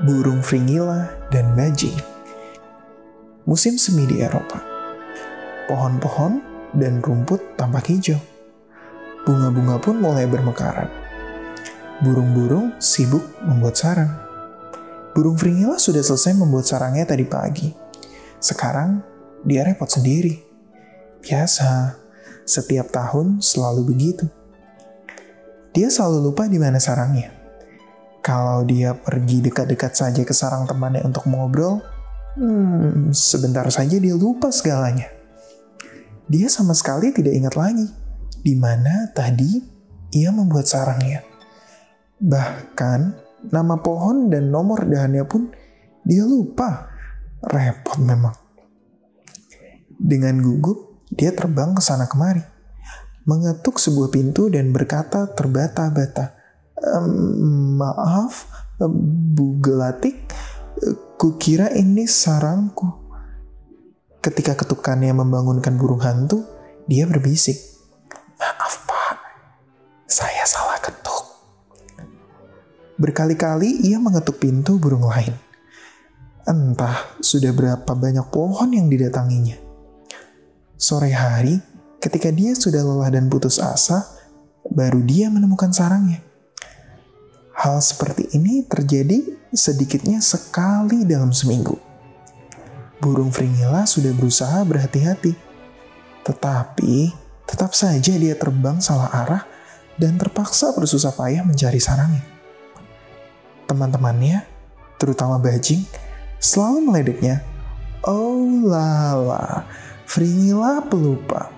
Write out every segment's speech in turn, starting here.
burung fringilla, dan bajing. Musim semi di Eropa. Pohon-pohon dan rumput tampak hijau. Bunga-bunga pun mulai bermekaran. Burung-burung sibuk membuat sarang. Burung fringilla sudah selesai membuat sarangnya tadi pagi. Sekarang dia repot sendiri. Biasa, setiap tahun selalu begitu. Dia selalu lupa di mana sarangnya. Kalau dia pergi dekat-dekat saja ke sarang temannya untuk ngobrol, hmm, sebentar saja dia lupa segalanya. Dia sama sekali tidak ingat lagi di mana tadi ia membuat sarangnya. Bahkan nama pohon dan nomor dahannya pun dia lupa. Repot memang. Dengan gugup, dia terbang ke sana kemari. Mengetuk sebuah pintu dan berkata terbata-bata Maaf, Bu Gelatik, kukira ini sarangku. Ketika ketukannya membangunkan burung hantu, dia berbisik. Maaf pak, saya salah ketuk. Berkali-kali ia mengetuk pintu burung lain. Entah sudah berapa banyak pohon yang didatanginya. Sore hari, ketika dia sudah lelah dan putus asa, baru dia menemukan sarangnya. Hal seperti ini terjadi sedikitnya sekali dalam seminggu. Burung fringilla sudah berusaha berhati-hati, tetapi tetap saja dia terbang salah arah dan terpaksa bersusah payah mencari sarangnya. Teman-temannya, terutama bajing, selalu meledeknya. Oh lala, fringilla pelupa.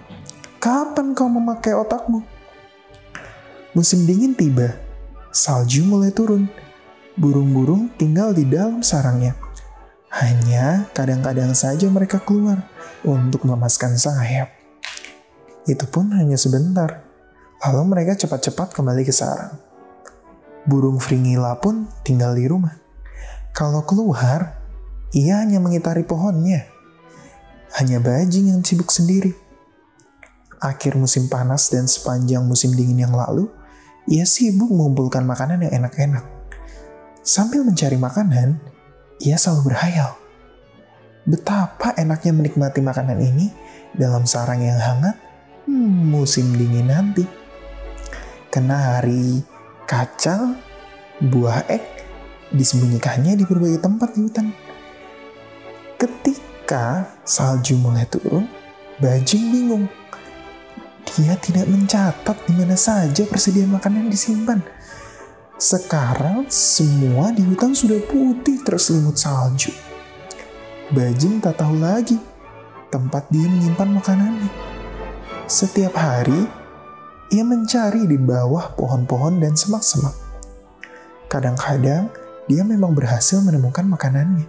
Kapan kau memakai otakmu? Musim dingin tiba salju mulai turun. Burung-burung tinggal di dalam sarangnya. Hanya kadang-kadang saja mereka keluar untuk melemaskan sayap. Itu pun hanya sebentar. Lalu mereka cepat-cepat kembali ke sarang. Burung fringilla pun tinggal di rumah. Kalau keluar, ia hanya mengitari pohonnya. Hanya bajing yang sibuk sendiri. Akhir musim panas dan sepanjang musim dingin yang lalu, ia sibuk mengumpulkan makanan yang enak-enak. Sambil mencari makanan, ia selalu berhayal. Betapa enaknya menikmati makanan ini dalam sarang yang hangat hmm, musim dingin nanti. Kenari, kacang, buah ek disembunyikannya di berbagai tempat di hutan. Ketika salju mulai turun, bajing bingung dia tidak mencatat di mana saja persediaan makanan disimpan. Sekarang semua di hutan sudah putih terselimut salju. Bajing tak tahu lagi tempat dia menyimpan makanannya. Setiap hari, ia mencari di bawah pohon-pohon dan semak-semak. Kadang-kadang, dia memang berhasil menemukan makanannya.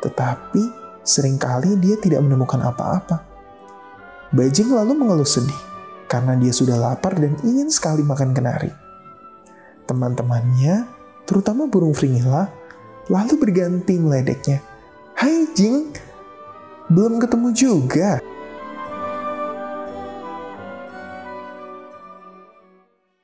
Tetapi, sering kali dia tidak menemukan apa-apa. Bajing lalu mengeluh sedih karena dia sudah lapar dan ingin sekali makan kenari. Teman-temannya, terutama burung fringilla, lalu berganti meledeknya. Hai Jing, belum ketemu juga.